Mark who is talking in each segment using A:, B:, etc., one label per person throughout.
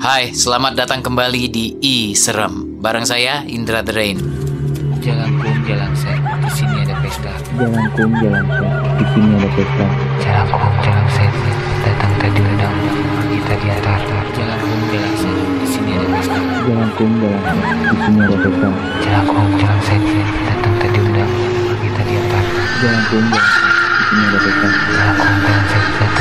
A: Hai, selamat datang kembali di I Serem. Bareng saya Indra The Rain.
B: Jalan kum, jalan set. Di sini ada pesta.
C: Jalan kum, jalan set. Di sini ada pesta.
B: Jalan kum, jalan set. Datang tadi undang, kita di atas. Jalan kum, jalan set. Di sini ada pesta.
C: Jalan kum, jalan set. Di sini ada pesta.
B: Jalan kum, jalan set. Datang tadi undang, kita di atas.
C: Jalan kum, jalan set. Di sini ada pesta.
B: Jalan kum, jalan set.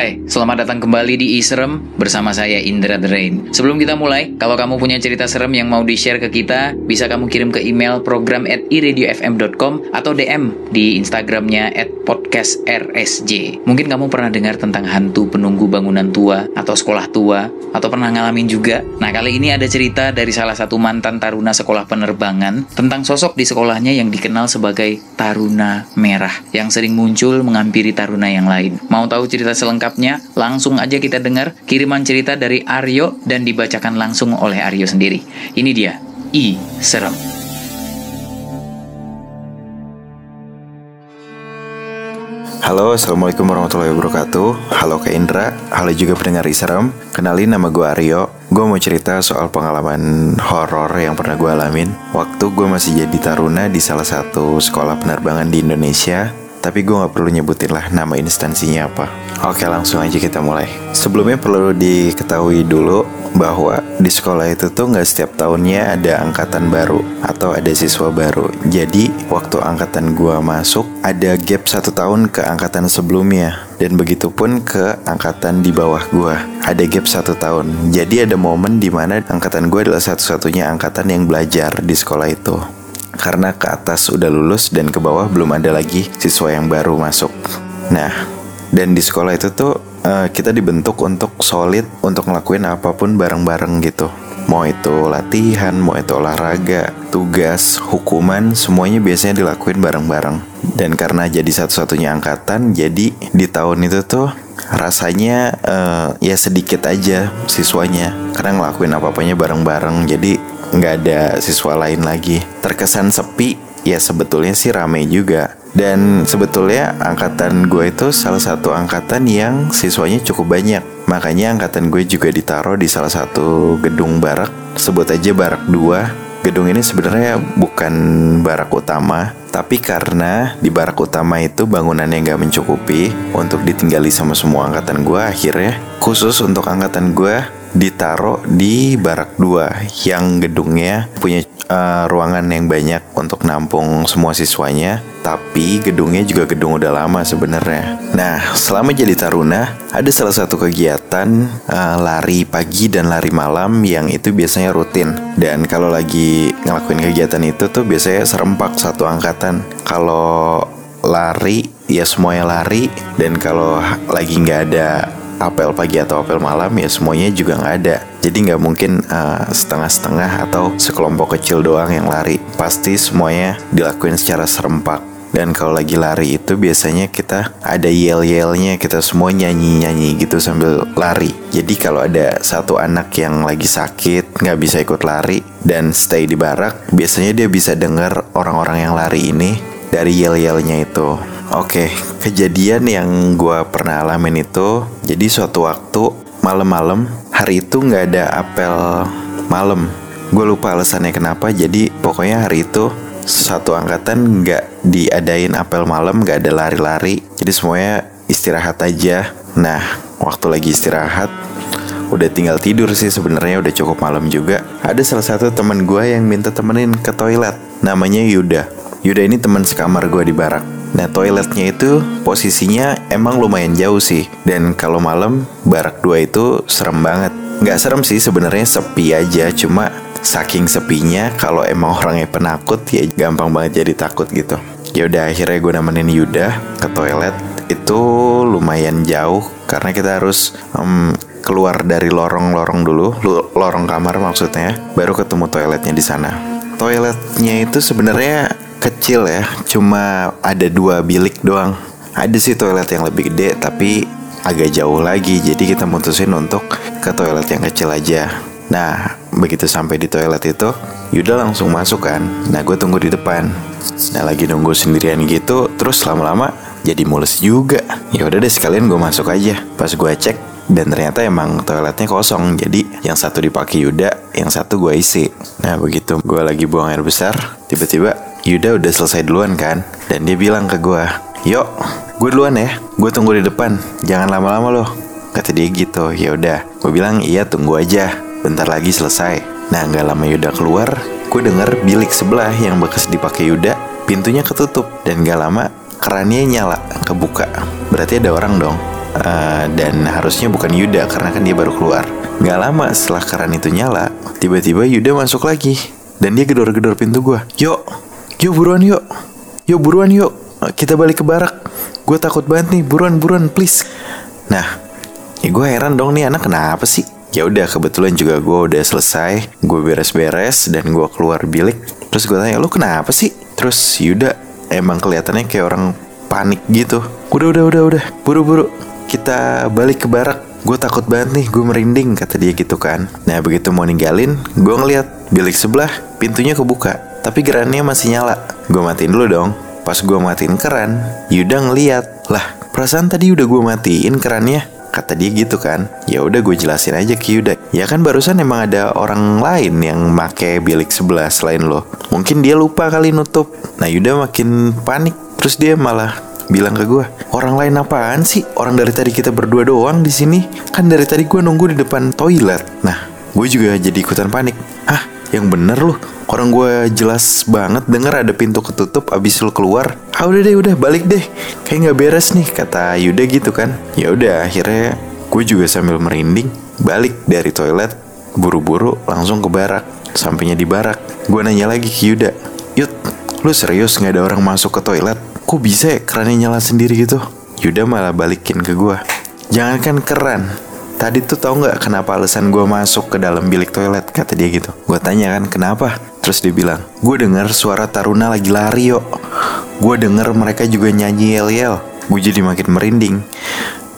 A: Hai, selamat datang kembali di I Serem bersama saya Indra The Rain. Sebelum kita mulai, kalau kamu punya cerita serem yang mau di-share ke kita, bisa kamu kirim ke email program at iradiofm.com atau DM di Instagramnya at podcastrsj. Mungkin kamu pernah dengar tentang hantu penunggu bangunan tua atau sekolah tua, atau pernah ngalamin juga. Nah, kali ini ada cerita dari salah satu mantan taruna sekolah penerbangan tentang sosok di sekolahnya yang dikenal sebagai Taruna Merah yang sering muncul menghampiri taruna yang lain. Mau tahu cerita selengkapnya? Langsung aja kita dengar kiriman cerita dari Aryo dan dibacakan langsung oleh Aryo sendiri. Ini dia, I Serem.
D: Halo, Assalamualaikum warahmatullahi wabarakatuh. Halo Kak Indra, halo juga pendengar Isram Kenalin nama gue Aryo. Gue mau cerita soal pengalaman horor yang pernah gue alamin. Waktu gue masih jadi taruna di salah satu sekolah penerbangan di Indonesia Tapi gue gak perlu nyebutin lah nama instansinya apa Oke langsung aja kita mulai Sebelumnya perlu diketahui dulu bahwa di sekolah itu tuh nggak setiap tahunnya ada angkatan baru atau ada siswa baru. Jadi waktu angkatan gua masuk ada gap satu tahun ke angkatan sebelumnya dan begitu pun ke angkatan di bawah gua ada gap satu tahun. Jadi ada momen di mana angkatan gua adalah satu-satunya angkatan yang belajar di sekolah itu. Karena ke atas udah lulus dan ke bawah belum ada lagi siswa yang baru masuk. Nah, dan di sekolah itu tuh uh, kita dibentuk untuk solid untuk ngelakuin apa pun bareng-bareng gitu. Mau itu latihan, mau itu olahraga, tugas, hukuman, semuanya biasanya dilakuin bareng-bareng. Dan karena jadi satu-satunya angkatan, jadi di tahun itu tuh rasanya uh, ya sedikit aja siswanya. Karena ngelakuin apa-apanya bareng-bareng, jadi nggak ada siswa lain lagi. Terkesan sepi, ya sebetulnya sih rame juga. Dan sebetulnya angkatan gue itu salah satu angkatan yang siswanya cukup banyak. Makanya angkatan gue juga ditaruh di salah satu gedung barak. Sebut aja barak 2. Gedung ini sebenarnya bukan barak utama, tapi karena di barak utama itu bangunannya nggak mencukupi untuk ditinggali sama semua angkatan gue, akhirnya khusus untuk angkatan gue ditaruh di barak 2 yang gedungnya punya uh, ruangan yang banyak untuk nampung semua siswanya tapi gedungnya juga gedung udah lama sebenarnya. Nah, selama jadi taruna, ada salah satu kegiatan uh, lari pagi dan lari malam yang itu biasanya rutin. Dan kalau lagi ngelakuin kegiatan itu tuh biasanya serempak satu angkatan. Kalau lari ya semuanya lari dan kalau lagi nggak ada apel pagi atau apel malam ya semuanya juga nggak ada. Jadi nggak mungkin uh, setengah-setengah atau sekelompok kecil doang yang lari. Pasti semuanya dilakuin secara serempak. Dan kalau lagi lari itu biasanya kita ada yel-yelnya kita semua nyanyi-nyanyi gitu sambil lari. Jadi kalau ada satu anak yang lagi sakit nggak bisa ikut lari dan stay di barak, biasanya dia bisa dengar orang-orang yang lari ini dari yel-yelnya itu. Oke, kejadian yang gue pernah alamin itu, jadi suatu waktu malam-malam, hari itu nggak ada apel malam. Gue lupa alasannya kenapa, jadi pokoknya hari itu satu angkatan nggak diadain apel malam, nggak ada lari-lari, jadi semuanya istirahat aja. Nah, waktu lagi istirahat, udah tinggal tidur sih sebenarnya udah cukup malam juga. Ada salah satu teman gue yang minta temenin ke toilet, namanya Yuda. Yuda ini teman sekamar gue di barak. Nah toiletnya itu posisinya emang lumayan jauh sih. Dan kalau malam barak dua itu serem banget. Nggak serem sih sebenarnya sepi aja. Cuma saking sepinya kalau emang orangnya penakut ya gampang banget jadi takut gitu. Ya udah akhirnya gue nemenin Yuda ke toilet. Itu lumayan jauh karena kita harus um, keluar dari lorong-lorong dulu. Lorong kamar maksudnya. Baru ketemu toiletnya di sana. Toiletnya itu sebenarnya kecil ya, cuma ada dua bilik doang. ada sih toilet yang lebih gede tapi agak jauh lagi. Jadi kita mutusin untuk ke toilet yang kecil aja. Nah, begitu sampai di toilet itu, Yuda langsung masuk kan. Nah, gue tunggu di depan. Nah, lagi nunggu sendirian gitu, terus lama-lama jadi mulus juga. Ya udah deh sekalian gue masuk aja. Pas gue cek dan ternyata emang toiletnya kosong. Jadi yang satu dipakai Yuda, yang satu gue isi. Nah, begitu gue lagi buang air besar, tiba-tiba Yuda udah selesai duluan kan. Dan dia bilang ke gue, "Yuk, gue duluan ya. Gue tunggu di depan. Jangan lama-lama loh." Kata dia gitu. Ya udah, gue bilang, "Iya, tunggu aja." Bentar lagi selesai. Nah, nggak lama Yuda keluar, gue denger bilik sebelah yang bekas dipakai Yuda, pintunya ketutup dan gak lama kerannya nyala, kebuka. Berarti ada orang dong. Uh, dan harusnya bukan Yuda karena kan dia baru keluar. Gak lama setelah keran itu nyala, tiba-tiba Yuda masuk lagi dan dia gedor-gedor pintu gue. Yuk, yuk buruan yuk, yuk buruan yuk, kita balik ke barak. Gue takut banget nih, buruan buruan please. Nah, ya gue heran dong nih anak kenapa sih? ya udah kebetulan juga gue udah selesai. Gue beres-beres dan gue keluar bilik. Terus gue tanya lu kenapa sih? Terus Yuda emang kelihatannya kayak orang panik gitu. Udah udah udah udah. Buru-buru. Kita balik ke barak. Gue takut banget nih. Gue merinding kata dia gitu kan. Nah begitu mau ninggalin gue ngeliat bilik sebelah pintunya kebuka tapi kerannya masih nyala gue matiin dulu dong pas gue matiin keran Yuda ngeliat lah perasaan tadi udah gue matiin kerannya Kata dia gitu kan. Ya udah gue jelasin aja ke Yuda. Ya kan barusan emang ada orang lain yang make bilik sebelah selain lo. Mungkin dia lupa kali nutup. Nah Yuda makin panik. Terus dia malah bilang ke gue, orang lain apaan sih? Orang dari tadi kita berdua doang di sini. Kan dari tadi gue nunggu di depan toilet. Nah, gue juga jadi ikutan panik. Hah, yang bener loh. Orang gue jelas banget denger ada pintu ketutup abis lu keluar. Ah udah deh udah balik deh. Kayak nggak beres nih kata Yuda gitu kan. Ya udah akhirnya gue juga sambil merinding balik dari toilet buru-buru langsung ke barak. Sampainya di barak, gue nanya lagi ke Yuda. Yud, lu serius nggak ada orang masuk ke toilet? Kok bisa ya kerannya nyala sendiri gitu? Yuda malah balikin ke gue. Jangankan keran, Tadi tuh tau nggak kenapa alasan gue masuk ke dalam bilik toilet kata dia gitu. Gue tanya kan kenapa? Terus dia bilang, gue dengar suara Taruna lagi lari yuk. Gue denger mereka juga nyanyi yel-yel. Gue jadi makin merinding.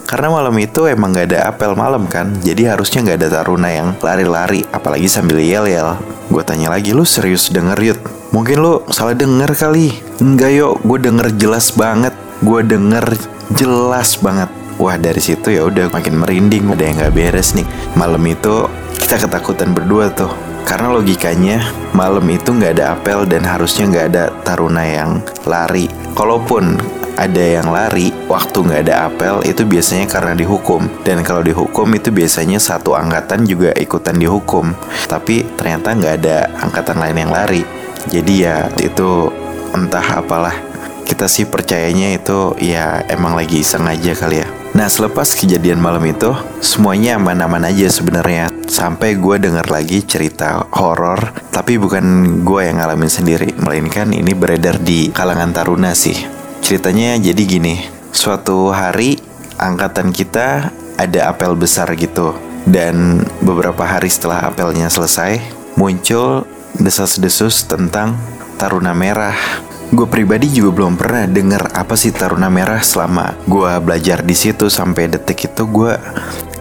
D: Karena malam itu emang gak ada apel malam kan Jadi harusnya gak ada Taruna yang lari-lari Apalagi sambil yel-yel Gue tanya lagi, lu serius denger Yud? Mungkin lu salah denger kali Enggak yuk, gue denger jelas banget Gue denger jelas banget Wah dari situ ya udah makin merinding Ada yang gak beres nih. Malam itu kita ketakutan berdua tuh. Karena logikanya malam itu nggak ada apel dan harusnya nggak ada taruna yang lari. Kalaupun ada yang lari waktu nggak ada apel itu biasanya karena dihukum. Dan kalau dihukum itu biasanya satu angkatan juga ikutan dihukum. Tapi ternyata nggak ada angkatan lain yang lari. Jadi ya itu entah apalah. Kita sih percayanya itu ya emang lagi iseng aja kali ya Nah selepas kejadian malam itu semuanya aman-aman aja sebenarnya sampai gue denger lagi cerita horor tapi bukan gue yang ngalamin sendiri melainkan ini beredar di kalangan taruna sih. Ceritanya jadi gini, suatu hari angkatan kita ada apel besar gitu dan beberapa hari setelah apelnya selesai muncul desas-desus tentang Taruna Merah gue pribadi juga belum pernah denger apa sih Taruna Merah selama gue belajar di situ sampai detik itu gue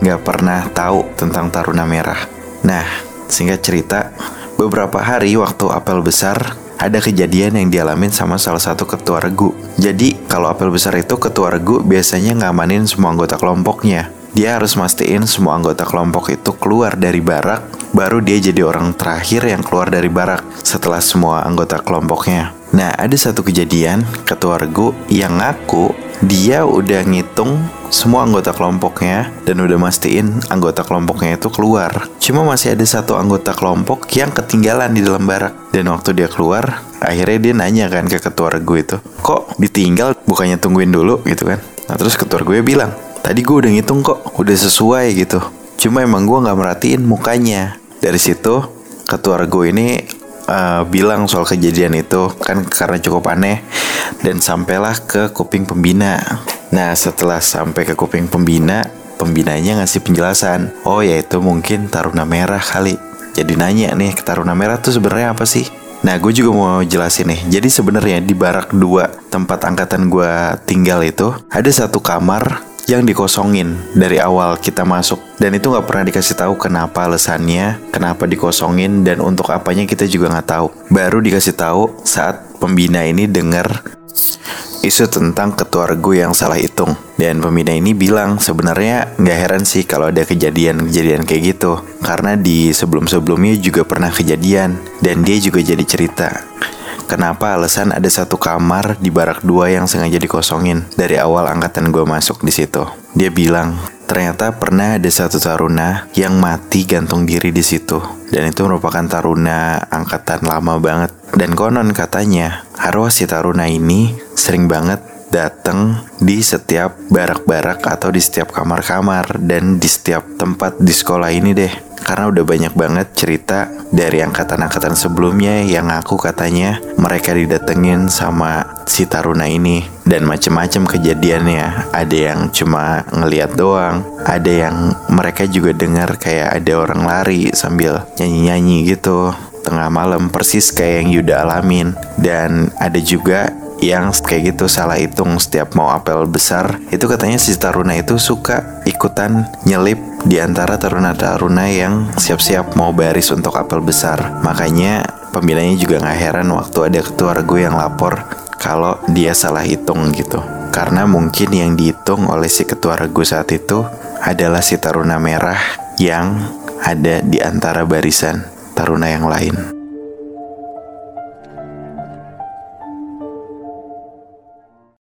D: nggak pernah tahu tentang Taruna Merah. Nah, singkat cerita, beberapa hari waktu apel besar ada kejadian yang dialamin sama salah satu ketua regu. Jadi, kalau apel besar itu ketua regu biasanya ngamanin semua anggota kelompoknya. Dia harus mastiin semua anggota kelompok itu keluar dari barak, baru dia jadi orang terakhir yang keluar dari barak setelah semua anggota kelompoknya. Nah, ada satu kejadian ketua regu yang ngaku dia udah ngitung semua anggota kelompoknya dan udah mastiin anggota kelompoknya itu keluar. Cuma masih ada satu anggota kelompok yang ketinggalan di dalam barak. Dan waktu dia keluar, akhirnya dia nanya kan ke ketua regu itu, kok ditinggal bukannya tungguin dulu gitu kan? Nah terus ketua gue bilang, tadi gue udah ngitung kok, udah sesuai gitu. Cuma emang gue nggak merhatiin mukanya. Dari situ ketua regu ini uh, bilang soal kejadian itu kan karena cukup aneh dan sampailah ke kuping pembina. Nah setelah sampai ke kuping pembina, pembinanya ngasih penjelasan. Oh ya itu mungkin Taruna Merah kali. Jadi nanya nih Taruna Merah tuh sebenarnya apa sih? Nah, gue juga mau jelasin nih. Jadi sebenarnya di barak 2 tempat angkatan gue tinggal itu ada satu kamar yang dikosongin dari awal kita masuk dan itu nggak pernah dikasih tahu kenapa alasannya, kenapa dikosongin dan untuk apanya kita juga nggak tahu. Baru dikasih tahu saat pembina ini dengar isu tentang ketua regu yang salah hitung. Dan pembina ini bilang sebenarnya nggak heran sih kalau ada kejadian-kejadian kayak gitu. Karena di sebelum-sebelumnya juga pernah kejadian dan dia juga jadi cerita. Kenapa alasan ada satu kamar di barak dua yang sengaja dikosongin dari awal angkatan gue masuk di situ. Dia bilang, ternyata pernah ada satu taruna yang mati gantung diri di situ. Dan itu merupakan taruna angkatan lama banget. Dan konon katanya, arwah si taruna ini sering banget datang di setiap barak-barak atau di setiap kamar-kamar dan di setiap tempat di sekolah ini deh. Karena udah banyak banget cerita dari angkatan-angkatan sebelumnya yang aku katanya mereka didatengin sama si Taruna ini. Dan macem-macem kejadiannya. Ada yang cuma ngeliat doang. Ada yang mereka juga dengar kayak ada orang lari sambil nyanyi-nyanyi gitu. Tengah malam persis kayak yang Yuda alamin. Dan ada juga yang kayak gitu salah hitung setiap mau apel besar. Itu katanya si taruna itu suka ikutan nyelip di antara taruna-taruna yang siap-siap mau baris untuk apel besar. Makanya pembinanya juga nggak heran waktu ada ketua regu yang lapor kalau dia salah hitung gitu. Karena mungkin yang dihitung oleh si ketua regu saat itu adalah si taruna merah yang ada di antara barisan taruna yang lain.